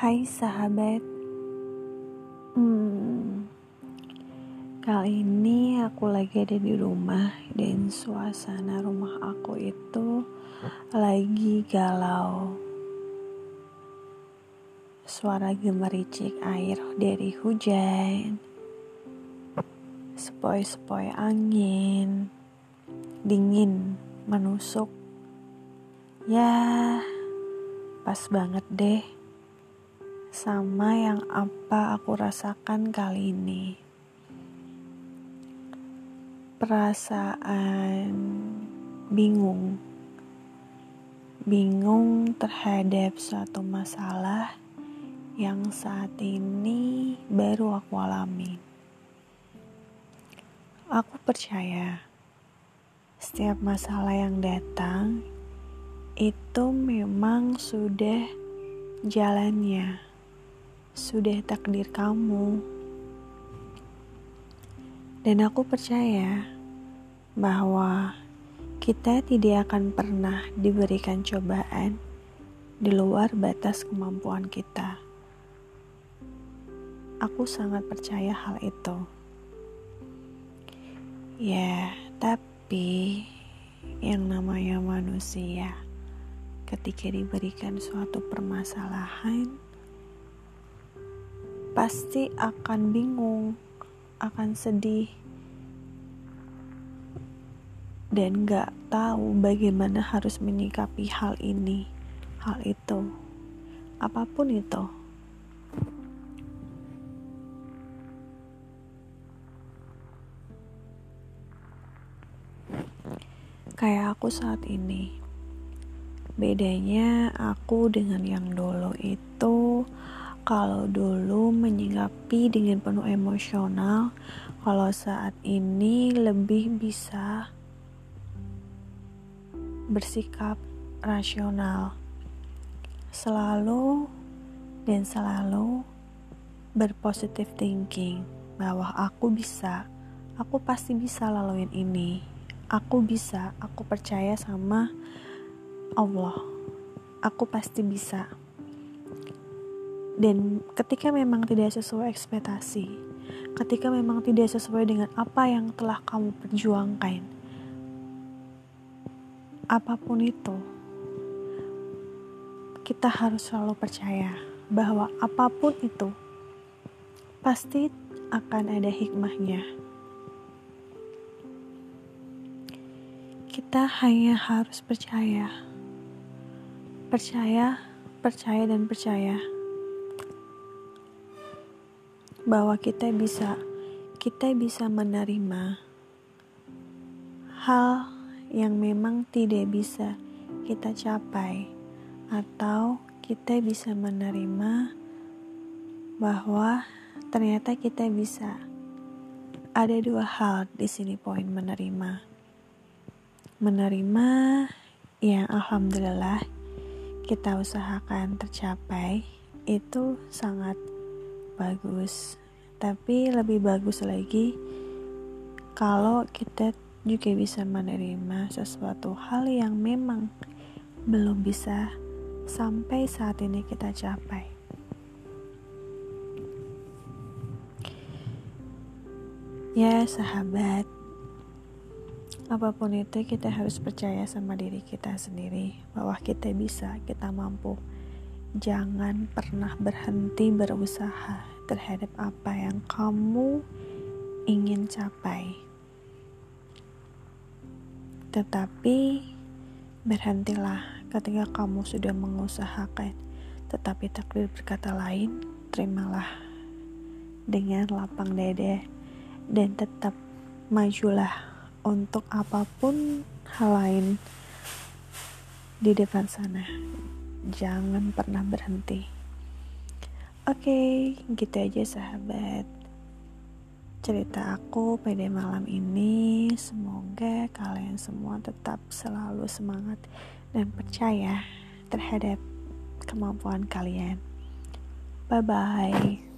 Hai sahabat, hmm, kali ini aku lagi ada di rumah dan suasana rumah aku itu lagi galau. Suara gemericik air dari hujan, sepoi-sepoi angin, dingin menusuk. Ya, pas banget deh sama yang apa aku rasakan kali ini. Perasaan bingung, bingung terhadap suatu masalah yang saat ini baru aku alami. Aku percaya setiap masalah yang datang itu memang sudah jalannya sudah takdir kamu. Dan aku percaya bahwa kita tidak akan pernah diberikan cobaan di luar batas kemampuan kita. Aku sangat percaya hal itu. Ya, tapi yang namanya manusia ketika diberikan suatu permasalahan pasti akan bingung, akan sedih, dan gak tahu bagaimana harus menyikapi hal ini, hal itu, apa pun itu. Kayak aku saat ini, bedanya aku dengan yang dulu itu kalau dulu menyikapi dengan penuh emosional, kalau saat ini lebih bisa bersikap rasional. Selalu dan selalu berpositif thinking bahwa aku bisa, aku pasti bisa laluin ini. Aku bisa, aku percaya sama Allah. Aku pasti bisa dan ketika memang tidak sesuai ekspektasi, ketika memang tidak sesuai dengan apa yang telah kamu perjuangkan, apa pun itu, kita harus selalu percaya bahwa apa pun itu pasti akan ada hikmahnya. Kita hanya harus percaya, percaya, percaya, dan percaya bahwa kita bisa kita bisa menerima hal yang memang tidak bisa kita capai atau kita bisa menerima bahwa ternyata kita bisa. Ada dua hal di sini poin menerima. Menerima yang alhamdulillah kita usahakan tercapai itu sangat bagus tapi lebih bagus lagi kalau kita juga bisa menerima sesuatu hal yang memang belum bisa sampai saat ini kita capai. Ya, sahabat, apa pun itu, kita harus percaya sama diri kita sendiri bahwa kita bisa, kita mampu. Jangan pernah berhenti berusaha terhadap apa yang kamu ingin capai. Tetapi berhentilah ketika kamu sudah mengusahakan, tetapi takdir berkata lain, terimalah dengan lapang dada dan tetap majulah untuk apa pun hal lain di depan sana. Jangan pernah berhenti. Oke, okay, gitu aja sahabat. Cerita aku pada malam ini, semoga kalian semua tetap selalu semangat dan percaya terhadap kemampuan kalian. Bye bye.